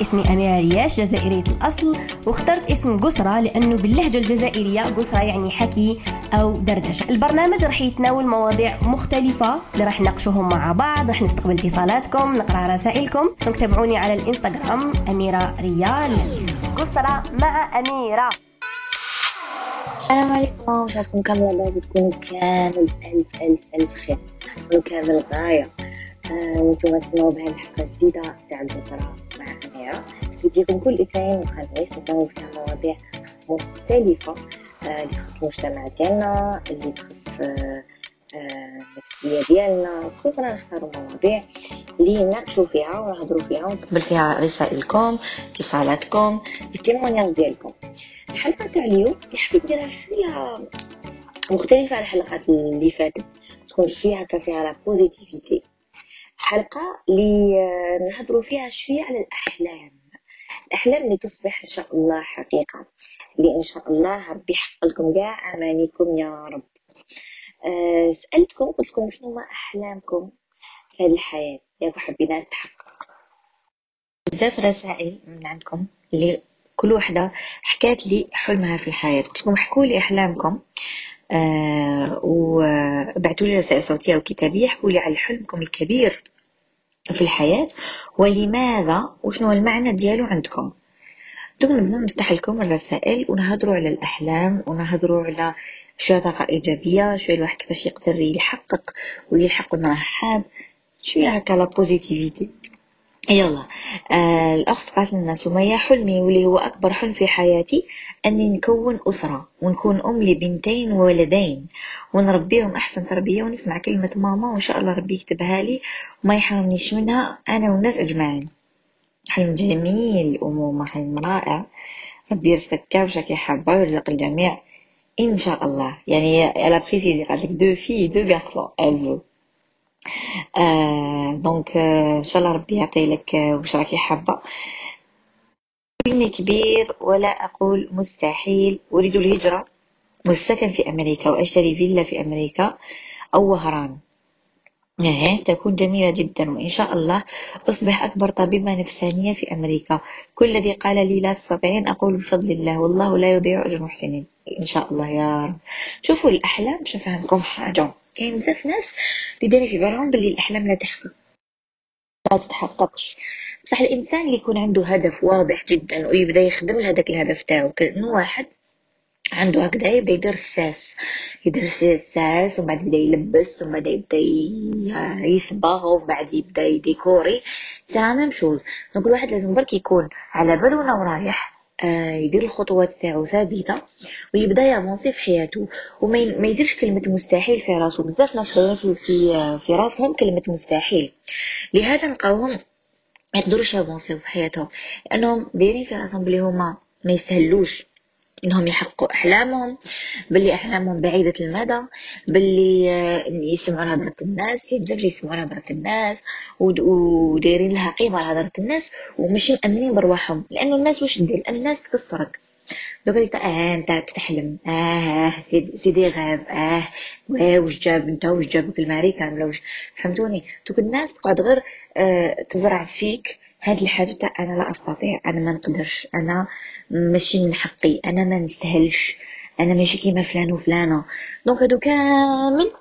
اسمي أميرة رياش جزائرية الأصل واخترت اسم قسرة لأنه باللهجة الجزائرية قسرة يعني حكي أو دردشة. البرنامج راح يتناول مواضيع مختلفة اللي راح نناقشوهم مع بعض راح نستقبل اتصالاتكم نقرأ رسائلكم. تابعوني على الإنستغرام أميرة ريال. قسرة مع أميرة. السلام عليكم. نشاطكم كاملة لابد تكونوا كامل. ألف ألف ألف خير. تكونوا كامل غاية. آه، وأنتم تسمعوا بهاي الحلقة الجديدة. تاع البصرة أميرة تجيكم كل اثنين وخميس نتناول فيها مواضيع مختلفة اللي تخص المجتمع ديالنا اللي تخص النفسية ديالنا كلنا نختاروا مواضيع اللي نناقشوا فيها ونهضروا فيها ونقبل فيها رسائلكم اتصالاتكم التيمونياج ديالكم الحلقة تاع اليوم حبيت نديرها شوية مختلفة على الحلقات اللي فاتت تكون شوية هكا فيها لا بوزيتيفيتي حلقة اللي نهضروا فيها شوية على الأحلام. الأحلام اللي تصبح إن شاء الله حقيقة. اللي إن شاء الله ربي يحقق لكم كاع. أمانيكم يا رب. أه سألتكم قلت لكم شنو أحلامكم في هذه الحياة؟ ياكو حبينا نتحقق. بزاف رسائل من عندكم اللي كل وحدة حكات لي حلمها في الحياة. قلت لكم لي أحلامكم. آه وبعتوا لي رسائل صوتية وكتابية احكوا لي على حلمكم الكبير في الحياة. ولماذا؟ وشنو المعنى ديالو عندكم؟ دوك نبدأ نفتح لكم الرسائل ونهضروا على الأحلام ونهضروا على شوية طاقة إيجابية شوية الواحد كيفاش يقدر يحقق ويلحق وين راه حاب شوية هكا la positivité يلا. آه الأخت قالت لنا سمية حلمي واللي هو أكبر حلم في حياتي أني نكون أسرة ونكون أم لبنتين وولدين ونربيهم أحسن تربية ونسمع كلمة ماما وإن شاء الله ربي يكتبها لي وما يحرمنيش منها أنا والناس أجمعين. حلم جميل الأمومة حلم رائع. ربي يرزقك كيفاش حابة ويرزق الجميع. إن شاء الله. يعني a précisé قالت لك deux filles deux garçons elle آه donc ان شاء الله ربي يعطي لك واش راكي حابه حلمي كبير ولا أقول مستحيل اريد الهجره والسكن في أمريكا واشتري فيلا في أمريكا أو وهران تكون جميلة جدا وإن شاء الله أصبح أكبر طبيبة نفسانية في أمريكا كل الذي قال لي لا تستطيعين أقول بفضل الله والله لا يضيع أجر المحسنين إن شاء الله يا رب شوفوا الأحلام شوف عندكم حاجة كاين بزاف ناس اللي دايرين في بالهم بلي الأحلام لا تحقق لا تتحققش. بصح الإنسان اللي يكون عنده هدف واضح جدا ويبدأ يخدم لهذاك الهدف تاعو كأنه واحد عنده هكذا يبدأ يدير الساس. يدير الساس ومن بعد يبدأ يلبس ومن بعد يبدأ يصبغ ومن بعد يبدأ يديكوري. c'est la même chose donc الواحد لازم برك يكون على بالو رايح. يدير الخطوات تاعو ثابتة ويبدأ يافونسي في حياته وما يديرش كلمة مستحيل في راسو. بزاف ناس في في في راسهم كلمة مستحيل. لهذا نلقاوهم ما يقدروش يافونسيو في حياتهم. لأنهم دايرين في راسهم بلي هما ما يستهلوش إنهم يحققوا أحلامهم باللي أحلامهم بعيدة المدى باللي آه، يسمعوا هضره الناس كاين بزاف اللي يسمعوا هضره الناس ودايرين لها قيمة هضره الناس وماشي مأمنين برواحهم لأنه الناس واش دير الناس تكسرك. دوك آه أنت تحلم آه, سيدي غاب آه واش جاب أنت واش جابك الماري كامله واش فهمتوني؟ دوك الناس تقعد غير آه تزرع فيك هاد الحاجة تاع أنا لا أستطيع أنا ما نقدرش أنا ماشي من حقي أنا ما نستاهلش أنا ماشي كيما فلان وفلانة. donc هادو كامل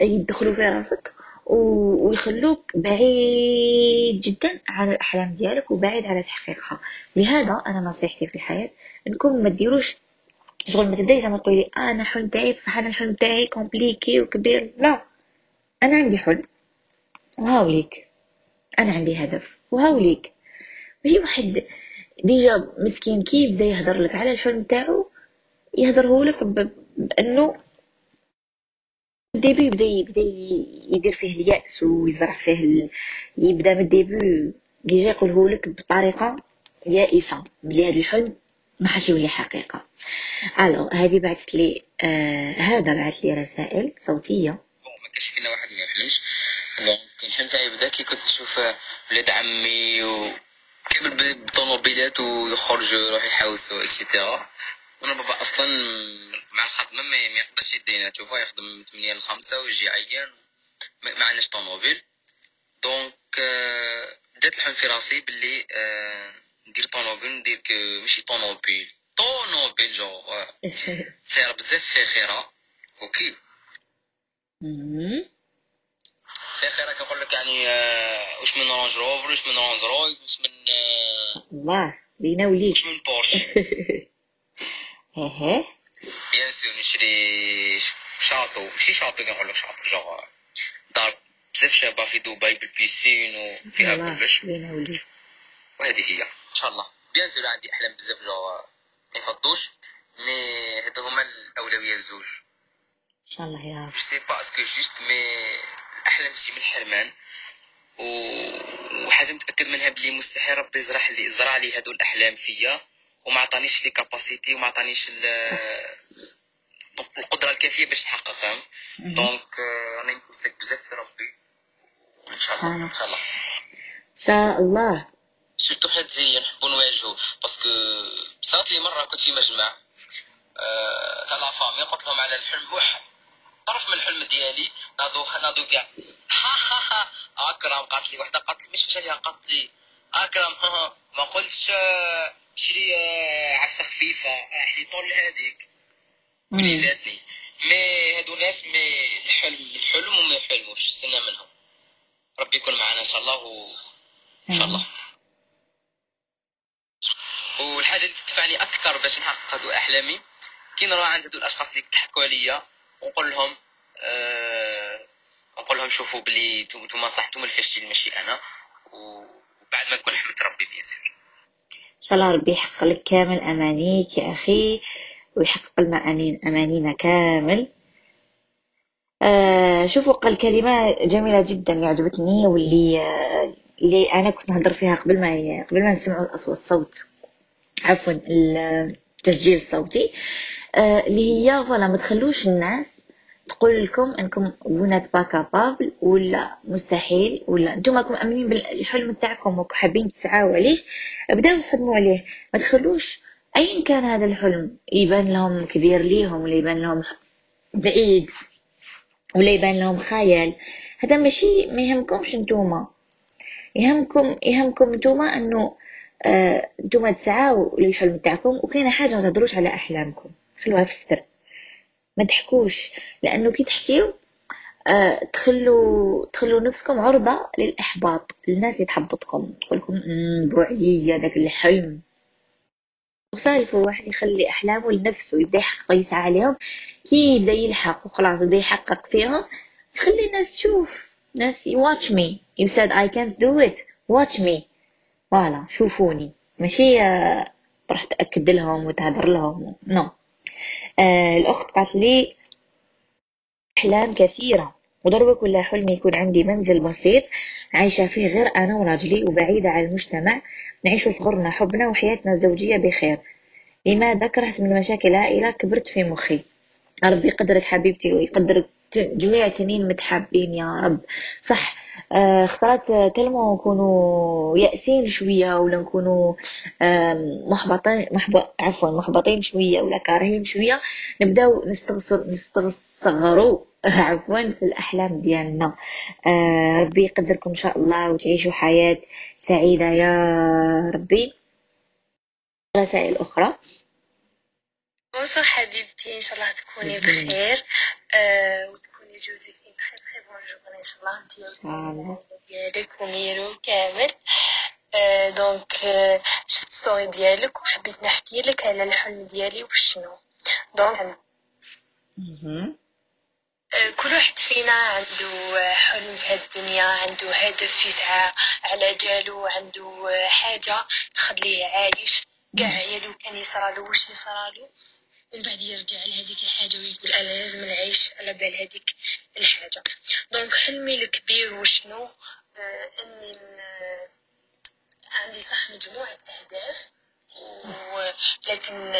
يدخلوا في راسك ويخلوك بعيد جدا على الأحلام ديالك وبعيد على تحقيقها. لهذا أنا نصيحتي في الحياة إنكم ما ديروش شغل ما تبدايش زعما تقولي أنا حلم تاعي بصح أنا الحلم تاعي compliqué وكبير. لا أنا عندي حلم وهاوليك أنا عندي هدف وهاوليك ماشي واحد déjà مسكين كي يبدا يهضر لك على الحلم تاعو يهضره لك بأنه ال début يبدا يبدا يدير فيه اليأس ويزرع فيه ال... يبدا من ال début déjà يقوله لك بطريقة يائسة بلي هذا الحلم ما حاش يولي حقيقة. ألو هذه بعثت لي آه هذا بعث لي رسائل صوتية. كاش فينا واحد ما يحلمش. donc الحلم تاعي بدا كي كنت نشوف ولاد عمي و كامل بالطوموبيلات ويخرج يروح يحوس et cetera وأنا بابا أصلا مع الخدمة ما يقدرش يدينا. تشوفوا يخدم من 8 ل 5 ويجي عيان ما عندناش طوموبيل. donc بدات الحلم في راسي باللي ندير طونوبيل ندير ماشي طونوبيل طونوبيل جو. سيارة بزاف فاخرة OK مهم. فاخرة كنقول لك يعني آه، واش من رانج روفر واش من رانج رويز واش من آه، الله لينا وليك واش من بورش أها bien sûr نشري château ماشي château كنقول لك château جوغ دار بزاف شابه في دبي بال piscine وفيها كلش وهذه هي ان شاء الله bien sûr عندي احلام بزاف جو ما يفضوش mais هادو هما الاولويه الزوج ان شاء الله يا رب c'est pas ce que juste mais الاحلام شي من الحرمان و... وحاجه متأكد منها بلي مستحيل ربي يزرع لي يزرع لي هادو الأحلام فيا. وما عطانيش لي capacité وما عطانيش القدرة الكافية باش نحقق فاهم؟ مهم. donc آه، راني متمسك بزاف في ربي. إن شاء الله إن شاء الله. ان شاء الله. surtout حنا الجزائريين نحبو نواجهو parce que صارت لي مره كنت في مجمع آه، تاع la famille قلت لهم على الحلم وح طرف من الحلم ديالي ناضو ناضو كاع ها ها ها اكرم قالت لي وحدة قالت لي مش مش عليها قالت لي اكرم ها ها ما قلتش آه، شري آه، عفسه خفيفة راح لي طول هذيك. اللي مم. زادني. مي هادو ناس مي الحلم الحلم وما يحلموش استنى منهم؟ ربي يكون معنا إن شاء الله و... إن شاء الله. والحاجة اللي تدفعني أكثر باش نحقق هادو أحلامي كي نروح عند هادو الأشخاص اللي ضحكوا عليا ونقول لهم آه نقول لهم شوفوا بلي نتوما صح نتوما الفاشلين ماشي أنا وبعد ما نكون حمدت ربي بيان سور إن شاء الله ربي يحقق لك كامل أمانيك يا أخي ويحقق لنا امين أمانينا كامل. آه شوفوا قال كلمة جميلة جدا اللي عجبتني واللي آه اللي أنا كنت نهضر فيها قبل ما قبل ما نسمعوا الاصوات الصوت. عفوا التسجيل الصوتي. اللي هي فوالا ما تخلوش الناس تقول لكم إنكم n'êtes pas capable ولا مستحيل ولا إنتم راكم آمنين بالحلم تاعكم وحابين تسعاو عليه بداو تخدموا عليه. ما تخلوش ايا كان هذا الحلم يبان لهم كبير ليهم ولا يبان لهم بعيد ولا يبان لهم خيال هذا ماشي ما يهمكمش نتوما يهمكم يهمكم نتوما إنه آه، نتوما تسعاو للحلم تاعكم وكاينة حاجة ما تهضروش على أحلامكم. خلوها في الستر ما تحكوش لأنه كي تحكيو آه، تخلوا تخلوا نفسكم عرضة للإحباط. الناس اللي تحبطكم تقولكم "أمم، بوعية داك الحلم. وسالفة واحد يخلي أحلامه لنفسه يبدأ يحقق يسعى عليهم. كي يبدأ يلحق وخلاص يبدأ يحقق فيهم يخلي الناس تشوف. ناس watch me. You said I can't do it. Watch me. voilà شوفوني. ماشي آه، تروح تأكد لهم وتهدر لهم. no no. آه الأخت قالت لي أحلام كثيرة وضرك ولا حلمي يكون عندي منزل بسيط عايشة فيه غير أنا وراجلي وبعيدة عن المجتمع نعيش صغرنا حبنا وحياتنا الزوجية بخير. لماذا كرهت من مشاكل العائلة كبرت في مخي. ربي يقدرك حبيبتي ويقدرك ت- جميع التنين متحابين يا رب. صح. آه، اختارت تلمو نكونوا يائسين شوية ولا نكونوا محبطين محبط عفوا محبطين شوية ولا كارهين شوية نبداو نستغصر نستغصروا عفوا في الأحلام ديالنا. آه، ربي يقدركم إن شاء الله وتعيشوا حياة سعيدة يا ربي. رسائل أخرى؟ bonsoir حبيبتي إن شاء الله تكوني بخير. آه وتكوني جوزتي journée ان شاء الله انت. ديالك وميرو كامل donc شفت story ديالك وحبيت نحكي لك على الحلم ديالي وشنو donc كل واحد فينا عنده آه، حلم في هاد الدنيا عنده هدف يسعى على جالو عنده آه، حاجة تخليه عايش. كاع عيالو كان يصرالو واش يصرالو؟ ومن بعد يرجع لهذيك الحاجة ويقول أنا لازم نعيش على بال هذيك الحاجة. donc حلمي الكبير وشنو؟ آه إني ن- عندي صح مجموعة أهداف ولكن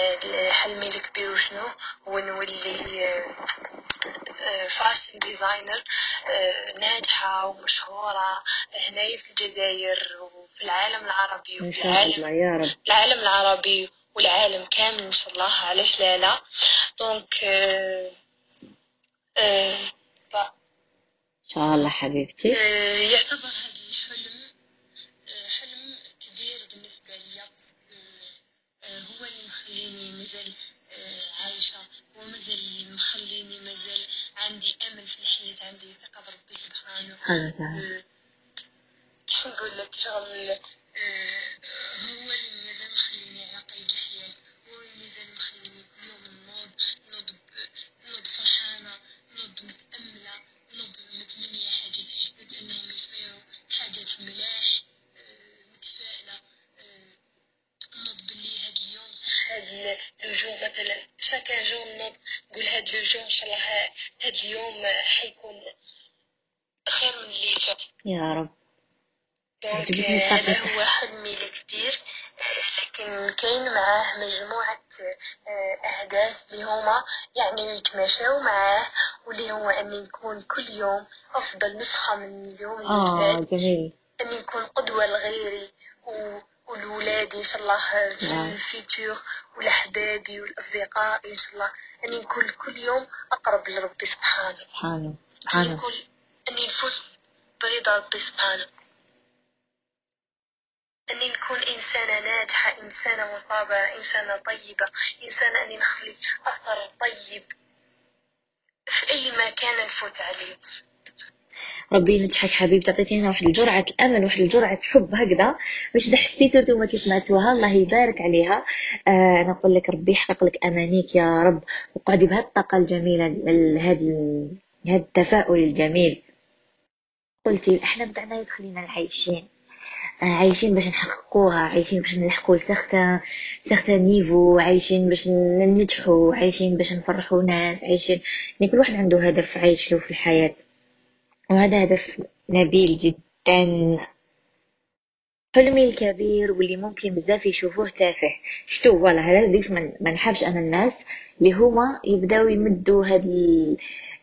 حلمي الكبير وشنو؟ هو نولي آه، fashion designer آه، ناجحة ومشهورة هنايا في الجزائر وفي العالم العربي وفي العالم العالم العربي. والعالم كامل ان شاء الله علاش لا لا. دونك آه آه ان شاء الله حبيبتي. آه يعتبر هذا الحلم آه، حلم كبير بالنسبة لي آه، آه، هو اللي مخليني مازال عايشة ومازال مخليني مازال عندي أمل في الحياة عندي ثقة بربي سبحانه. سبحان الله نقول لك شغل جو إن شاء الله ها- هاد اليوم حيكون خير من اللي فات يا رب. donc عجبتني هذا. هو حلمي الكبير آه، لكن كاين معاه مجموعة آه، أهداف اللي هما يعني يتماشاو معاه واللي هو أني نكون كل يوم أفضل نسخة من اليوم اللي فات. جميل. أني نكون قدوة لغيري و... ولولادي إن شاء الله في نعم. الفيتور ولأحبابي والأصدقاء إن شاء الله. أني نكون كل يوم أقرب لربي سبحانه. سبحانه. نكون أني نفوز برضا ربي سبحانه. أني نكون إنسانة ناجحة إنسانة مثابرة إنسانة طيبة إنسانة أني نخلي أثر طيب في أي مكان نفوت عليه. ربي ينجحك حبيبتي عطيتينا واحد الجرعة الأمل واحد الجرعة حب هكذا. باش إذا حسيتوا نتوما كي سمعتوها الله يبارك عليها. آه نقول لك ربي يحقق لك أمانيك يا رب وقعدي بهذه الطاقة الجميلة هذا هذا التفاؤل الجميل. قلتي الأحلام تاعنا يدخلينا عايشين. آه، عايشين باش نحققوها عايشين باش نلحقوا لسختا سختا نيفو عايشين باش ننجحوا عايشين باش نفرحوا ناس عايشين. يعني كل واحد عنده هدف عايش له في الحياة. وهذا هدف نبيل جدا. حلمي الكبير واللي ممكن بزاف يشوفوه تافه. شتو فوالا هذا ديك ما ما نحبش أنا الناس اللي هما يبداو يمدوا هاد ال...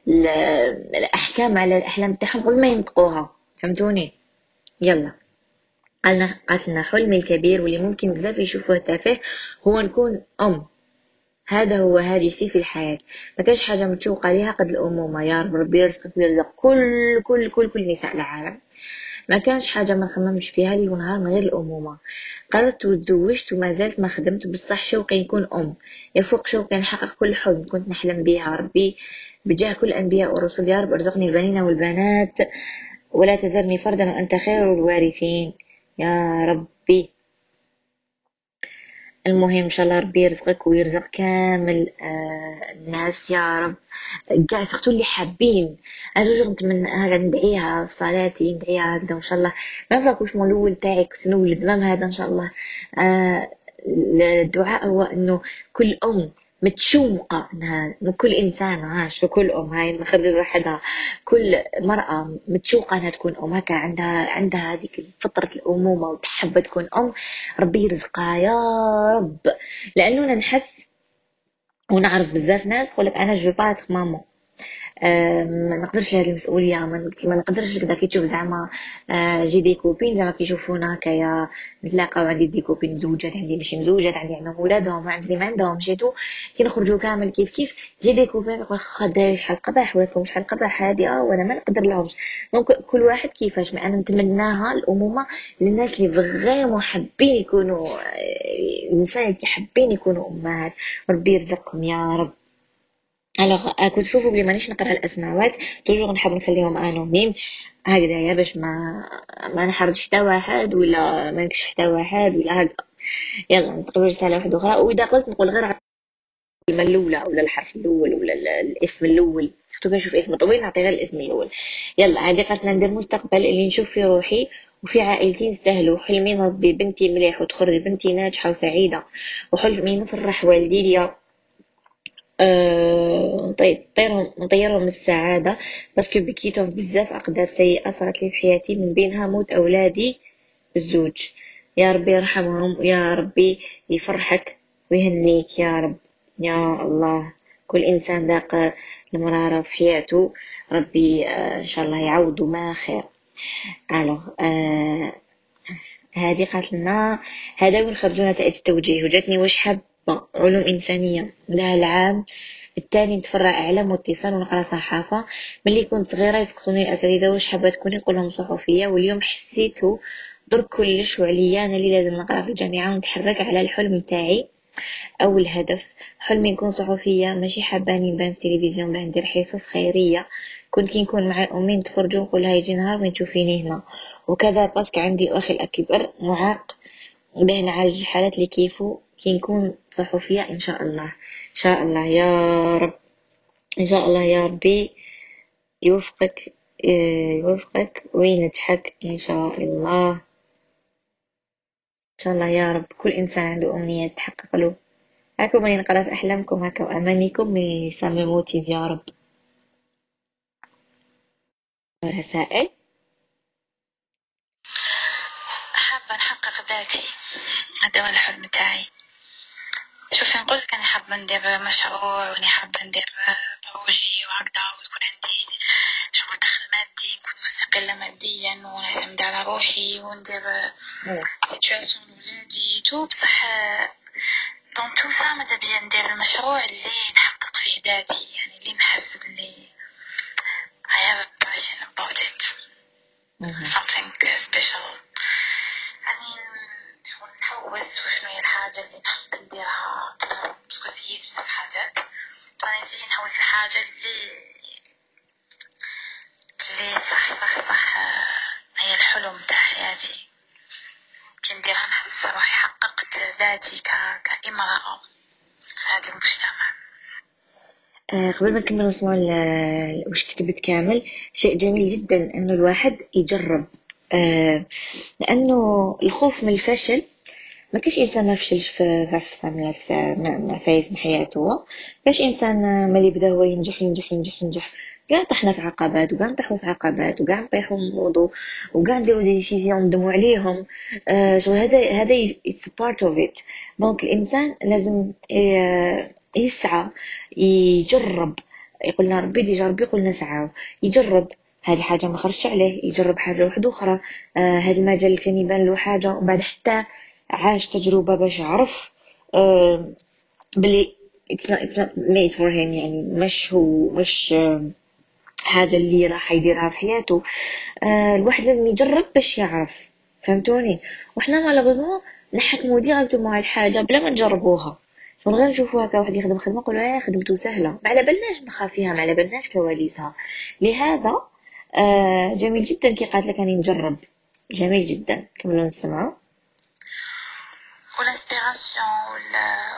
ال... الأحكام على الأحلام تاعهم قبل ما ينطقوها. فهمتوني؟ يلا. قالنا قالت لنا حلمي الكبير واللي ممكن بزاف يشوفوه تافه هو نكون أم. هذا هو هاجسي في الحياة. ما كاش حاجة متشوقة ليها قد الأمومة. يا رب ربي يرزقك ويرزق كل كل كل كل نساء العالم. ما كانش حاجة ما نخممش فيها ليل ونهار من غير الأمومة. قررت وتزوجت وما زلت ما خدمت. بصح شوقي نكون أم. يفوق شوقي نحقق كل حلم كنت نحلم بها ربي بجاه كل الأنبياء والرسل يا رب ارزقني البنين والبنات. ولا تذرني فردا وأنت خير الوارثين. يا ربي. المهم إن شاء الله ربي يرزقك ويرزق كامل آه الناس يا رب. كاع سختو اللي حابين. أنا توجور نتمنى هذا ندعيها في صلاتي ندعيها هكذا إن شاء الله. ما فاك واش الأول تاعي كنت نولد. هذا إن شاء الله. آه الدعاء هو إنه كل أم متشوقة إنها كل إنسان ها شو كل أم هاي نخرج وحدها كل مرأة متشوقة إنها تكون أم. هكا عندها عندها هذيك فطرة الأمومة وتحب تكون أم. ربي يرزقها يا رب. لأنه نحس ونعرف بزاف ناس تقول لك أنا جو با مامون ما نقدرش هذه المسؤولية ما نقدرش كذا كي تشوف زعما آه، جي دي كوبين زعما كيشوفونا هكايا نتلاقاو عندي دي كوبين مزوجات عندي ماشي مزوجات عندي عندهم ولادهم عندي ما عندهم شيتو كي نخرجوا كامل كيف كيف جي دي كوبين يقول خا الدراري شحال قباح ولادكم شحال قباح هادي آه وأنا ما نقدر لهمش. دونك كل واحد كيفاش أنا نتمناها الأمومة للناس اللي vraiment حابين يكونوا آه، النساء اللي حابين يكونوا أمهات. ربي يرزقهم يا رب. alors كنت تشوفوا بلي مانيش نقرا الاسماوات toujours نحب نخليهم anonyme هكذايا باش ما ما نحرج حتى واحد ولا ما نكش حتى واحد ولا هكذا يلا نستقبل رساله واحدة أخرى واذا قلت نقول غير الكلمة الاولى ولا الحرف الأول ولا ال- الاسم الأول شفتو كنشوف اسم طويل نعطي غير الاسم الأول يلا هذه قالت ندير مستقبل اللي نشوف في روحي وفي عائلتي نستاهلوا حلمي نربي بنتي مليح وتخرج بنتي ناجحه وسعيده وحلمي نفرح والديا أه... طيب نطيرهم نطيرهم السعادة باسكو بكيتهم بزاف أقدار سيئة صارت لي في حياتي من بينها موت أولادي بالزوج يا ربي يرحمهم ويا ربي يفرحك ويهنيك يا رب. يا الله كل إنسان ذاق المرارة في حياته ربي آه، إن شاء الله يعوضه ما خير. ألو آه هذه قالت لنا هذا وين خرجونا نتائج التوجيه؟ وجاتني واش حابة علوم إنسانية. لها العام الثاني نتفرع إعلام واتصال ونقرأ صحافة. ملي كنت صغيرة يسقسوني الأساتذة واش حابة تكوني نقول لهم صحفية واليوم حسيتو درك كلش وعليا أنا اللي لازم نقرأ في الجامعة ونتحرك على الحلم تاعي أو الهدف حلمي نكون صحفية. ماشي حاباني نبان في التلفزيون باه ندير حصص خيرية. كنت كي نكون مع أمي نتفرجوا نقول لها يجي نهار وين تشوفيني هنا وكذا parce que عندي أخي الأكبر معاق. باه نعالج الحالات اللي كيفو. كي نكون صحفية إن شاء الله. إن شاء الله يا رب. إن شاء الله يا ربي يوفقك يوفقك وينجحك إن شاء الله. إن شاء الله يا رب. كل إنسان عنده أمنية تحقق له. هاكم من نقرا في أحلامكم هكا وأمانيكم mais ça me motive يا رب. رسائل؟ حابة نحقق ذاتي. هذا هو الحلم تاعي. شوفي نقول لك أنا حابة ندير مشروع واني حابة ندير projet وهكذا ويكون عندي شغل دخل مادي نكون مستقلة ماديا ونعتمد على روحي وندير situation لولادي tout. بصح dans tout ça ماذا بيا ندير المشروع اللي نحقق فيه ذاتي يعني اللي نحس بلي I have a passion about it. something special. يعني شغل نحوس وشنو هي الحاجة اللي نحب نديرها parce que سييت بزاف حاجات. أنا نسيي نحوس الحاجة اللي اللي صح صح صح هي الحلم تاع حياتي. كي نديرها نحس روحي حققت ذاتي ك... كامرأة في هذا المجتمع. آه، قبل ما نكمل نسمع وش كتبت كامل شيء جميل جدا إنه الواحد يجرب. آه، لأنه الخوف من الفشل ما كاش انسان ما فشل في في ما ما فايز من حياته. كاش انسان ملي بدأ هو ينجح ينجح ينجح ينجح. كاع طحنا في عقبات وكاع نطيحو في عقبات وكاع نطيحو نوضو وكاع نديرو des décisions ندمو عليهم. آه شغل هذا هذا it's part of it donc الإنسان لازم يسعى يجرب. يقولنا ربي déjà ربي قلنا سعاو يجرب. هذه حاجة ما خرجش عليه. يجرب حاجة واحدة أخرى. آه هذا المجال كان يبان له حاجة. ومن بعد حتى عاش تجربة باش عرف بلي it's not, it's not made for him يعني مش هو مش حاجة اللي راح يديرها في حياته. آه الواحد لازم يجرب باش يعرف فهمتوني؟ وحنا malheureusement نحكمو directement على الحاجة بلا ما نجربوها. من غير نشوفو هكا واحد يخدم خدمة نقولو آه خدمتو سهلة. ما على بالناش مخافيها ما على بالناش كواليسها. لهذا آه جميل جدا كي قالت لك راني نجرب. جميل جدا. كملوا نسمعوا. و l'inspiration و la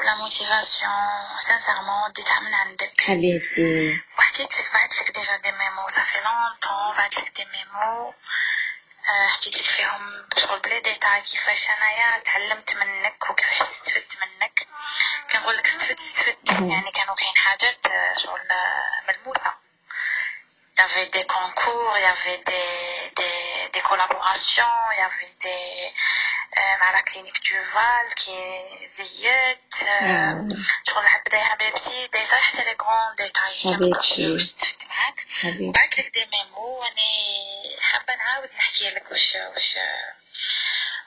و la motivation sincèrement ديتها من عندك حبيبتي وحكيت لك بعثت لك déjà des mémos ça fait longtemps بعثت لك des mémos حكيت لك فيهم شغل بلي ديتاي كيفاش انايا تعلمت منك وكيفاش استفدت منك كنقول لك استفدت استفدت يعني كانوا كاين حاجات شغل ملموسه il y avait des concours, il y avait des, des, des collaborations, il y avait des مع clinique du Val qui زيت شغل نحب دايرها بنفسي دايرة حتى les grands détails استفدت معاك بعثت لك des mémos واني حابة نعاود نحكي لك واش واش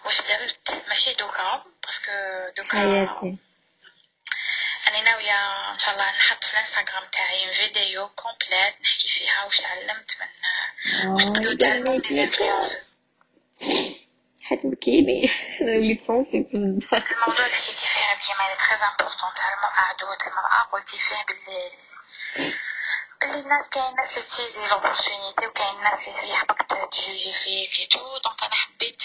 واش درت ماشي دوكا parce que دوكا أنا ناويه ان شاء الله نحط في الانستغرام تاعي فيديو complète نحكي فيها واش تعلمت من واش تقدروا تعلموا des influenceuses حتبكيني أنا وليت sensible parce que الموضوع اللي حكيتي فيه كيما لي très important تاع المرأة عدوة المرأة قلتي فيه باللي باللي الناس كاين ناس اللي ت saisir l'opportunité وكاين ناس اللي يحبك تجوجي فيك et tout donc أنا حبيت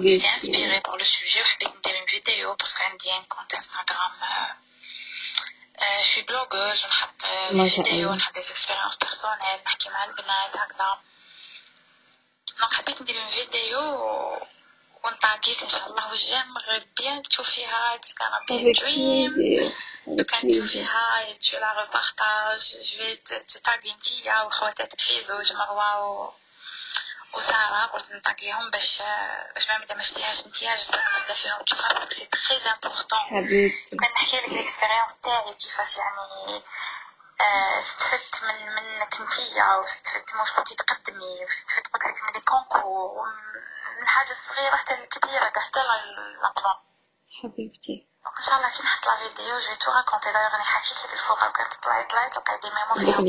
j'étais inspirée pour le sujet وحبيت ندير une vidéo parce que عندي un compte Instagram je suis blogueuse ونحط les vidéos نحط des expériences personnelles نحكي مع البنات هكذا donc حبيت ندير اون فيديو ونطاقيك إن شاء الله و j'aimerais bien تشوفيها parce que أنا بيان دريم لو كان تشوفيها tu la repartages je vais te taguer نتيا وخواتاتك في زوج مروة وسارة قلت ن taguer هم باش باش ما ما شتيهاش نتيا juste نبدا فيهم تشوفها parce que c'est très important كان نحكي لك ال expérience تاعي كيفاش يعني استفدت من منك نتيا واستفدت واش كنتي تقدمي واستفدت قلت لك من les concours من الحاجة الصغيرة حتى الكبيرة حتى الاطفال حبيبتي. إن شاء الله كي نحط la vidéo je te raconterai d'ailleurs راني حكيت لك الفوق كانت طلعي طلعي تلقاي des mémos فيهم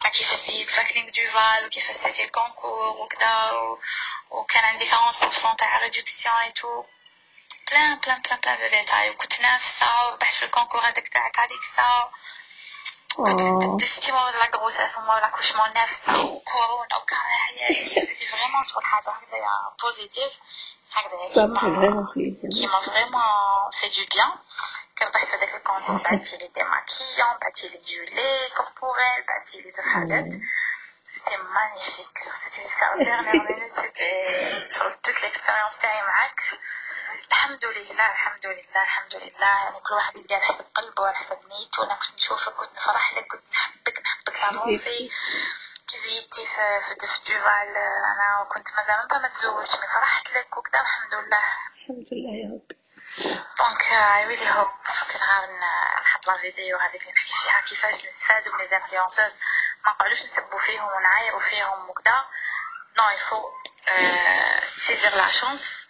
تاع كيفاش c'était la clinique du Val وكيفاش c'était ال concours وكذا وكان عندي 40% تاع réduction et tout plein plein plein plein de détails وكنت نافسة وربحت في ال concours هذاك تاع كاديكسا كنت دشتي مور la grossesse ومور l'accouchement نافسة وكورونا وكاع حياتي c'était vraiment شغل حاجة هكذايا positive هكذايا Ça m'a كيما vraiment plaisir. qui m'a vraiment fait du bien. كربحت في هذاك ال concours بعتي لي démaquillant بعتي لي du lait corporel بعتي لي دو حاجات C'était magnifique. C'était jusqu'à la dernière minute. C'était sur toute l'expérience تاعي معاك. الحمد لله الحمد لله الحمد لله يعني كل واحد على حسب قلبه وعلى حسب نيته أنا كنت نشوفك كنت نفرح لك كنت نحبك نحبك ت avancer كي زيدتي في في في دوفال أنا كنت مازال ما ما تزوجت mais فرحت لك وكذا الحمد لله الحمد لله يا رب donc I really hope كي نهار ن- نحط la vidéo هذيك اللي نحكي فيها كيفاش نستفادوا من les influenceuses ما نقعدوش نسبوا فيهم ونعايروا فيهم وكذا non il faut saisir la chance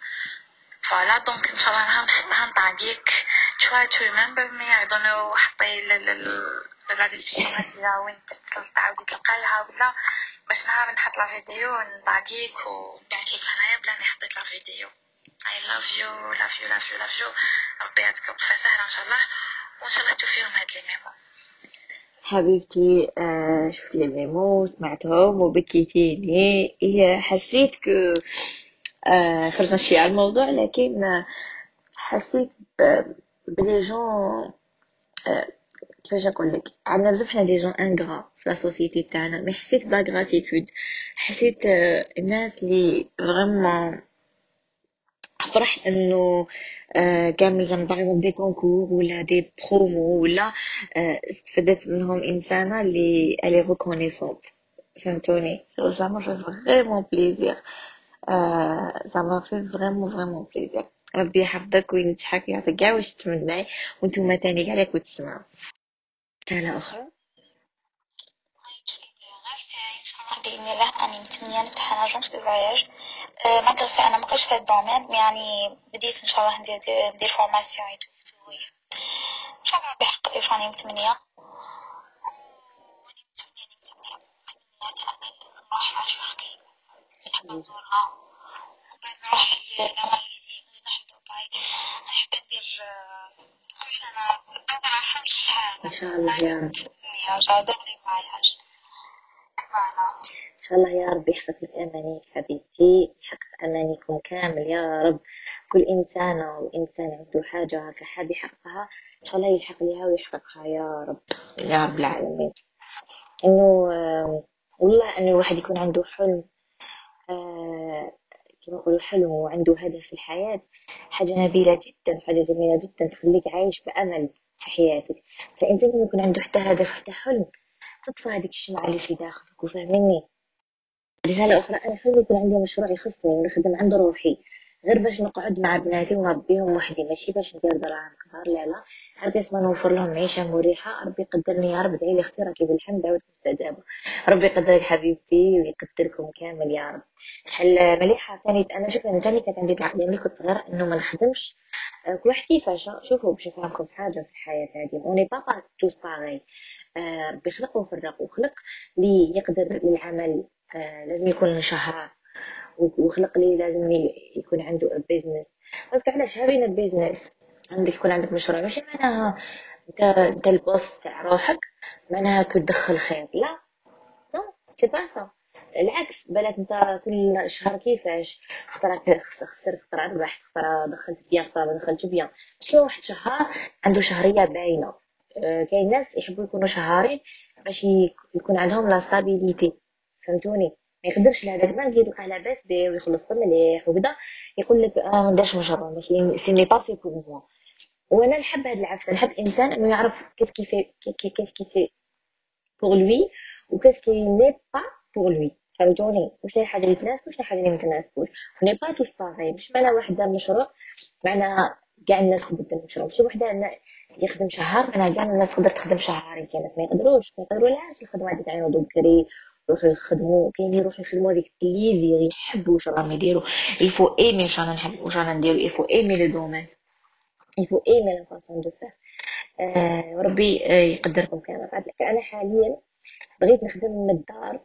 voilà donc ان شاء الله نهار نحطها ن taguer ك try to remember me. I don't know حطي la discussion هادي وين تعاودي تلقايها ولا باش نهار نحط la vidéo ن taguer ك ونبعث لك هنايا بلا اني حطيت la vidéo I love you love you love you love you. ربي يعطيك وقفة سهلة ان شاء الله وان شاء الله تشوفيهم هاد les mémos حبيبتي آه شفت لي ميمو سمعتهم وبكيتيني هي حسيت que آه خرجنا شوية على الموضوع لكن آه، حسيت بلي جون كيفاش نقول لك؟ عندنا بزاف حنا des gens ingrats في la société تاعنا mais حسيت ب la gratitude حسيت الناس اللي vraiment فرحت إنه كامل زعما par exemple des concours ولا des promos ولا آه، استفدت منهم انسانه اللي elle est reconnaissante فهمتوني زعما fait vraiment plaisir زعما fait vraiment vraiment plaisir ربي يحفظك وينجحك ويعطيك كاع واش تمناي وأنتم تاني كاع اللي راكم تسمعوا رسالة أخرى باذن الله أني متمنية نفتح أنا اجونس دو فواياج أه ما أنا ما بقيتش في هاد ال domaine mais يعني بديت إن شاء الله ندير ندير formation إن شاء الله ربي يحقق لي واش راني متمنيه نروح نحب نزورها وبعد نروح لدبي نحب ندير حمل إن شاء الله يا رب. شاء الله يا رب يحقق لك أمانيك حبيبتي يحقق أمانيكم كامل يا رب. كل إنسانة وإنسان عنده حاجة هكا حاب يحققها إن شاء الله يلحق لها ويحققها يا رب يا رب العالمين. آه، والله إنه الواحد يكون عنده حلم آه، كما نقولوا حلم وعنده هدف في الحياة حاجة نبيلة جدا حاجة جميلة جدا تخليك عايش بأمل في حياتك. فالإنسان يكون عنده حتى هدف حتى حلم تطفى هذيك الشمعة اللي في داخلك وفاهميني؟ رسالة أخرى أنا حلمي يكون عندي مشروع يخصني ونخدم عند روحي. غير باش نقعد مع بناتي ونربيهم وحدي ماشي باش ندير دراهم كبار لا لا. غير بس ما نوفر لهم عيشة مريحة. ربي يقدرني يا رب ادعي لي اختيارك بالحمد دعوتك مستجابة. ربي يقدرك حبيبتي ويقدركم كامل يا رب. شحال مليحة ثاني أنا شوف أنا ثاني كانت عندي العقلية ملي كنت صغيرة إنه ما نخدمش. آه، كل واحد كيفاش شوفوا باش نفهمكم حاجة في الحياة هذه. on n'est pas pas tous pareils ربي خلق وفرق وخلق لي يقدر للعمل لازم يكون شهر. وخلق لي لازم يكون عنده business parce que علاش هابين ال business عندك يكون عندك مشروع. ماشي معناها انت انت ال boss تاع روحك معناها كتدخل خير. لا. non c'est pas ça العكس بالك انت كل شهر كيفاش؟ خطرة خس- خسرت خطرة ربحت خطرة دخلت bien خطرة ما دخلتش bien ماشي واحد شهر عنده شهرية باينة. آه، كاين ناس يحبوا يكونوا شهارين باش يكون عندهم la stabilité فهمتوني؟ ما يقدرش لهذاك ما تلقاه لاباس به ويخلص مليح وكذا يقول لك آه ما نديرش مشروع ماشي c'est n'est pas fait pour moi وأنا نحب هذا العكس نحب انسان إنه يعرف كيف كيف كيف كيف c'est pour lui وكيف qui n'est pas pour lui فهمتوني؟ واش هي حاجة اللي تناسب واش حاجة اللي ما تناسبوش. ني با توس باغي مش معنى واحد دار مشروع معنى كاع الناس تقدر تدير مشروع ماشي وحده أنا يخدم شهر معناها كاع الناس تقدر تخدم شهرين كاين ما يقدروش ما يقدرولهاش الخدمه هذيك ينوضوا بكري يروحوا يخدموا كاين يروحوا يخدموا هذيك بليزير يحبوا واش راهم يديروا الفو ايمي واش رانا نحب واش رانا نديرو الفو ايمي لو دومين الفو ايمي لا فاسون دو فير آه وربي آه يقدركم لك أنا حاليا بغيت نخدم من الدار.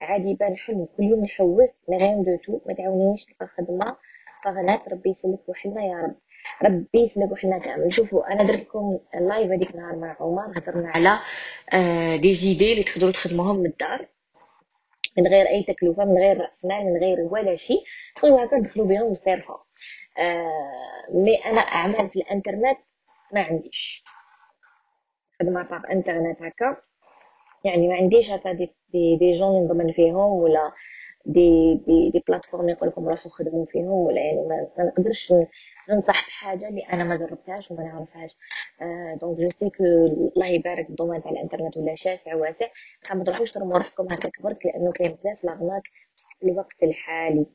عادي يبان حلم كل يوم نحوس مي غيان دو تو. ما تعاونيش نلقى خدمة. فغنات ربي يسلك وحلنا يا رب. ربي يسلك وحنا كامل. شوفوا أنا درت لكم اللايف هذيك النهار مع عمر. هضرنا على آه دي زيدي اللي تقدروا تخدموهم من الدار. من غير أي تكلفة من غير رأس مال من غير ولا شيء. تقدروا هكا تدخلوا بهم وتصرفوا آه مي أنا اعمال في الإنترنت ما عنديش. خدمه تاع انترنت هكا يعني ما عنديش هكا دي دي, دي جون نضمن فيهم ولا دي دي دي بلاتفورم يقول لكم روحوا خدموا فيهم ولا يعني ما, ما نقدرش ننصح بحاجة اللي أنا ما جربتهاش وما نعرفهاش. دونك جو سي كو الله يبارك الدومين تاع الانترنت ولا شاسع واسع ما تروحوش ترموا روحكم هكا كبرت لأنه كاين بزاف لاغناك في الوقت الحالي.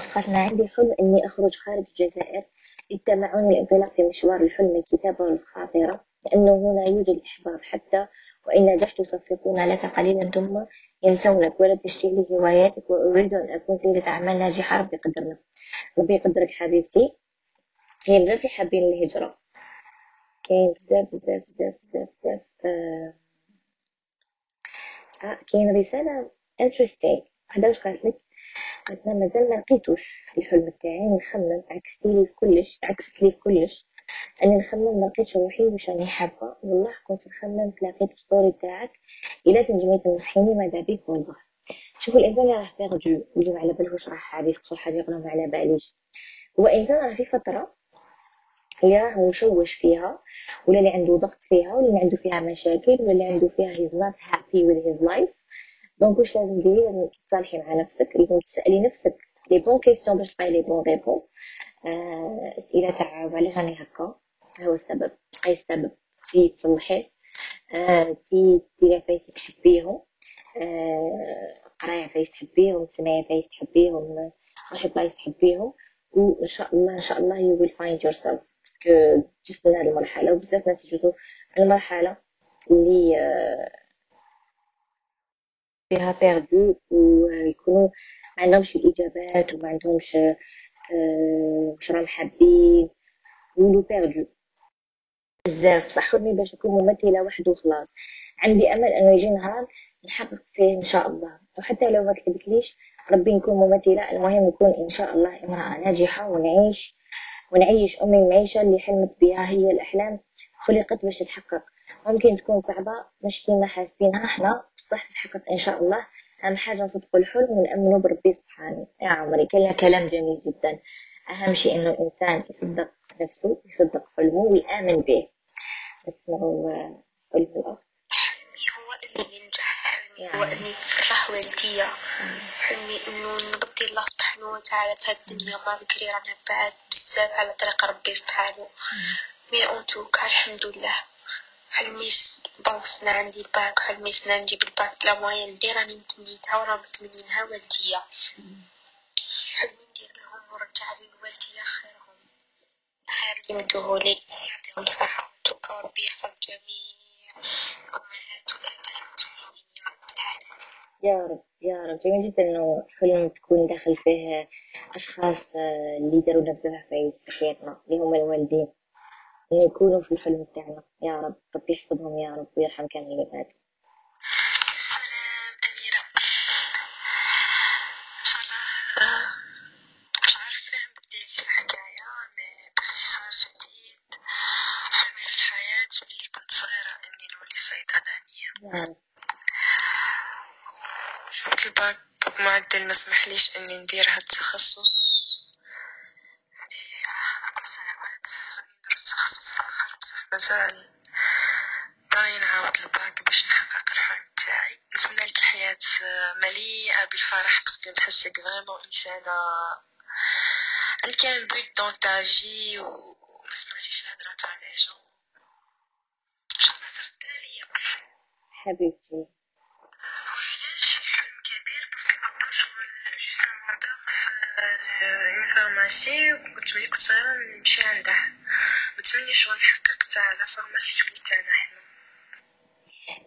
خاطر عندي حلم إني أخرج خارج الجزائر للتمعن الانطلاق في مشوار الحلم الكتابة والخاطرة لأنه هنا يوجد الإحباط حتى وإن نجحت يصفقون لك قليلا ثم ينسونك ولا تشتهي هواياتك وأريد أن أكون سيدة أعمال ناجحة ربي يقدرنا ربي يقدرك حبيبتي. هي بزاف حابين الهجرة. كاين بزاف بزاف بزاف بزاف بزاف آه. كاين رسالة interesting. هذا واش قالت لك؟ قالت مازال ما لقيتوش الحلم تاعي نخمم عكستي لي كلش عكست لي كلش. أني نخمم ما لقيتش روحي واش راني حابة. والله كنت نخمم لقيت story تاعك إلا تنجمي تنصحيني ماذا بيك والله؟ شوفوا الإنسان اللي راه perdu واللي ما على بالهوش راه حاب يسقسو حاجة يقولوا ما على باليش. هو إنسان راه في فترة راه مشوش فيها ولا اللي عنده ضغط فيها ولا اللي عنده فيها مشاكل ولا اللي عنده فيها he's not happy with his life. donc واش لازم ديري؟ لازم تصالحي مع نفسك لازم تسألي نفسك les bonnes questions باش تلقاي les bonnes réponses اسئله تاع علاش راني هكا. هو السبب. أي السبب تي تصلحيه. آه تي ديري عفايس تحبيهم. آه قراي عفايس تحبيهم سمعي عفايس تحبيهم روحي بلايص تحبيهم. وإن شاء الله إن شاء الله you will find yourself. parce que من هذه المرحله وبزاف ناس يجوزوا المرحله اللي آه فيها بيردو ويكونوا ما عندهمش الإجابات وما عندهمش واش راهم حابين يولو بيردو بزاف صحوني باش نكون ممثله واحد وخلاص عندي أمل إنه يجي نهار نحقق فيه إن شاء الله. وحتى لو ما كتبتليش ربي نكون ممثله المهم نكون إن شاء الله امرأة ناجحة ونعيش ونعيش امي المعيشة اللي حلمت بها هي الأحلام. خلقت باش تتحقق ممكن تكون صعبة مش كيما حاسبينها إحنا بصح تتحقق إن شاء الله. أهم حاجة نصدقوا الحلم ونأمنوا بربي سبحانه. يا عمري كلها كلام جميل جدا. أهم شيء إنه الإنسان يصدق نفسه يصدق حلمه ويآمن به. نسمعوا حلم الاخت هو اني ننجح حلمي هو اني نفرح والديا حلمي إنه نرضي الله سبحانه وتعالى في هاد الدنيا ما بكري رانا بعاد بزاف على طريق ربي سبحانه. مي اون توكا الحمد لله. حلمي بونسنا عندي الباك حلمي سنا نجيب الباك بلا موين اللي راني متمنيتها وراه متمنينها والديا. حلمي ندير لهم ونرجع للوالدية خيرهم. خير اللي مدوهولي يعطيهم صحة وتوكا وربي يحفظ جميع. الأمهات المسلمين يا رب العالمين. يا رب يا رب. جميل جدا إنه حلم تكون داخل فيه أشخاص اللي داروا نفس العفايس في حياتنا اللي هم الوالدين اللي يكونوا في الحلم تاعنا يا رب ربي يحفظهم يا رب ويرحم كامل اللي سلام أميرة صراحة مش عارفة بديت الحكاية مي باختصار شديد حلمي في الحياة ملي كنت صغيرة إني نولي صيدلانية يا رب الباك معدل ما سمحليش إني ندير هاد التخصص في أربع سنوات ندرس تخصص آخر بصح مازال باغي نعاود الباك باش نحقق الحلم تاعي نتمنى لك الحياة مليئة بالفرح parce que نحسك vraiment إنسانة سمعتيش تاع جون ان شاء الله ترد عليا حبيبتي وعلاش حلم كبير باسكو بابا شغل في اون فارماسي وكنت ملي كنت صغيرة نمشي عنده متمنية شغل نحقق تاع لا فارماسي تولي تاعنا حنا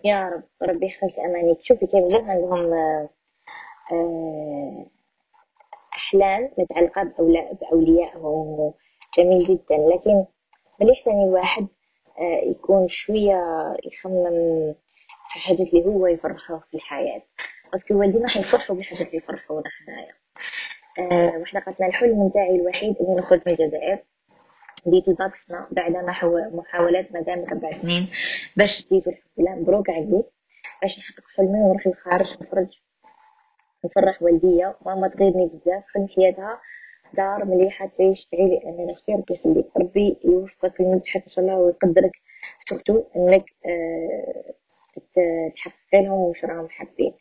يا رب ربي يخلص امانيك شوفي كاين بزاف عندهم آه، آه، احلام متعلقة بأولا- بأوليائهم جميل جدا لكن مليح ثاني واحد آه، يكون شوية يخمم في الحاجات اللي هو يفرحه في الحياة؟ parce que الوالدين راح يفرحوا بالحاجات اللي يفرحونا حنايا. أه وحنا قلنا الحلم نتاعي الوحيد اني نخرج من الجزائر. ديت الباكسنا بعد ما محاولات ما دامت أربع سنين باش ديتو الحمد لله مبروك عليك. باش نحقق حلمي ونروح للخارج نخرج. نفرح والديا. ماما تغيرني بزاف حلم حياتها دار مليحة تعيش تعيش أنا أختي ربي يخليك ربي يوفقك للنجاح إن شاء الله ويقدرك. سورتو إنك أه تحقق لهم وش راهم حابين.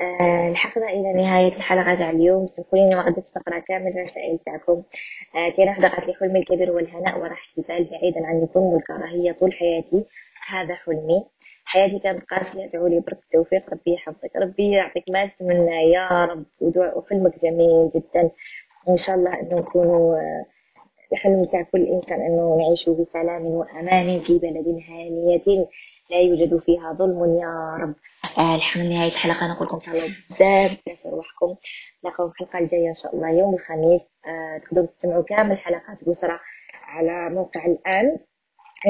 أه لحقنا إلى نهاية الحلقة تاع اليوم. سامحوني ما قدرتش نقرأ كامل الرسائل تاعكم. أه كاين وحدة قالت لي حلمي الكبير والهناء وراحة البال بعيدا عن الظلم والكراهية طول حياتي. هذا حلمي حياتي كانت قاسية ادعوا لي برك التوفيق ربي يحفظك ربي يعطيك ما منا يا رب. وحلمك جميل جدا. إن شاء الله إنه نكونوا آه، الحلم تاع كل إنسان إنه نعيش بسلام وأمان في بلد هانية لا يوجد فيها ظلم يا رب. آه الحمد نهاية الحلقة نقول لكم تهلاو بزاف بزاف روحكم. نلقاو الحلقة الجاية إن شاء الله يوم الخميس. آه تقدروا تستمعوا كامل حلقات بسرعة على موقع الآن.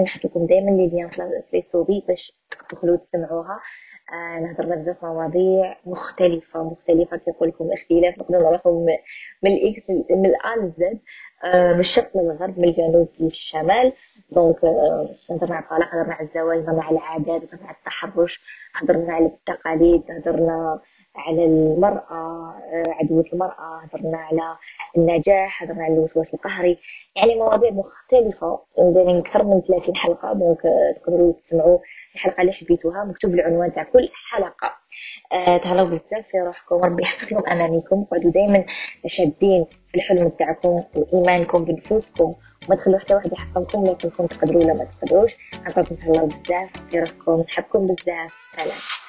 نحط لكم دائما les liens في story باش تدخلوا تسمعوها. آه بزاف مواضيع مختلفة مختلفة. كيقول لكم اختلاف نقدر نروحوا من ال X من ال A لل Z آه من الشرق للغرب من الجنوب للشمال donc آه هضرنا على الطلاق هضرنا على الزواج هضرنا على العادات هضرنا على التحرش هضرنا على التقاليد هضرنا على المرأة عدوة المرأة هضرنا على النجاح هضرنا على الوسواس القهري. يعني مواضيع مختلفة عندنا أكثر من 30 حلقة دونك تقدروا تسمعوا الحلقة اللي حبيتوها مكتوب العنوان تاع كل حلقة. آه تهلاو بزاف في روحكم ربي يحقق لكم أمانيكم. قعدوا دائما شادين في الحلم تاعكم وإيمانكم بنفوسكم. وما تخلوا حتى واحد يحطمكم لكنكم تقدروا ولا ما تقدروش. نقولكم تهلاو بزاف في روحكم نحبكم بزاف. سلام.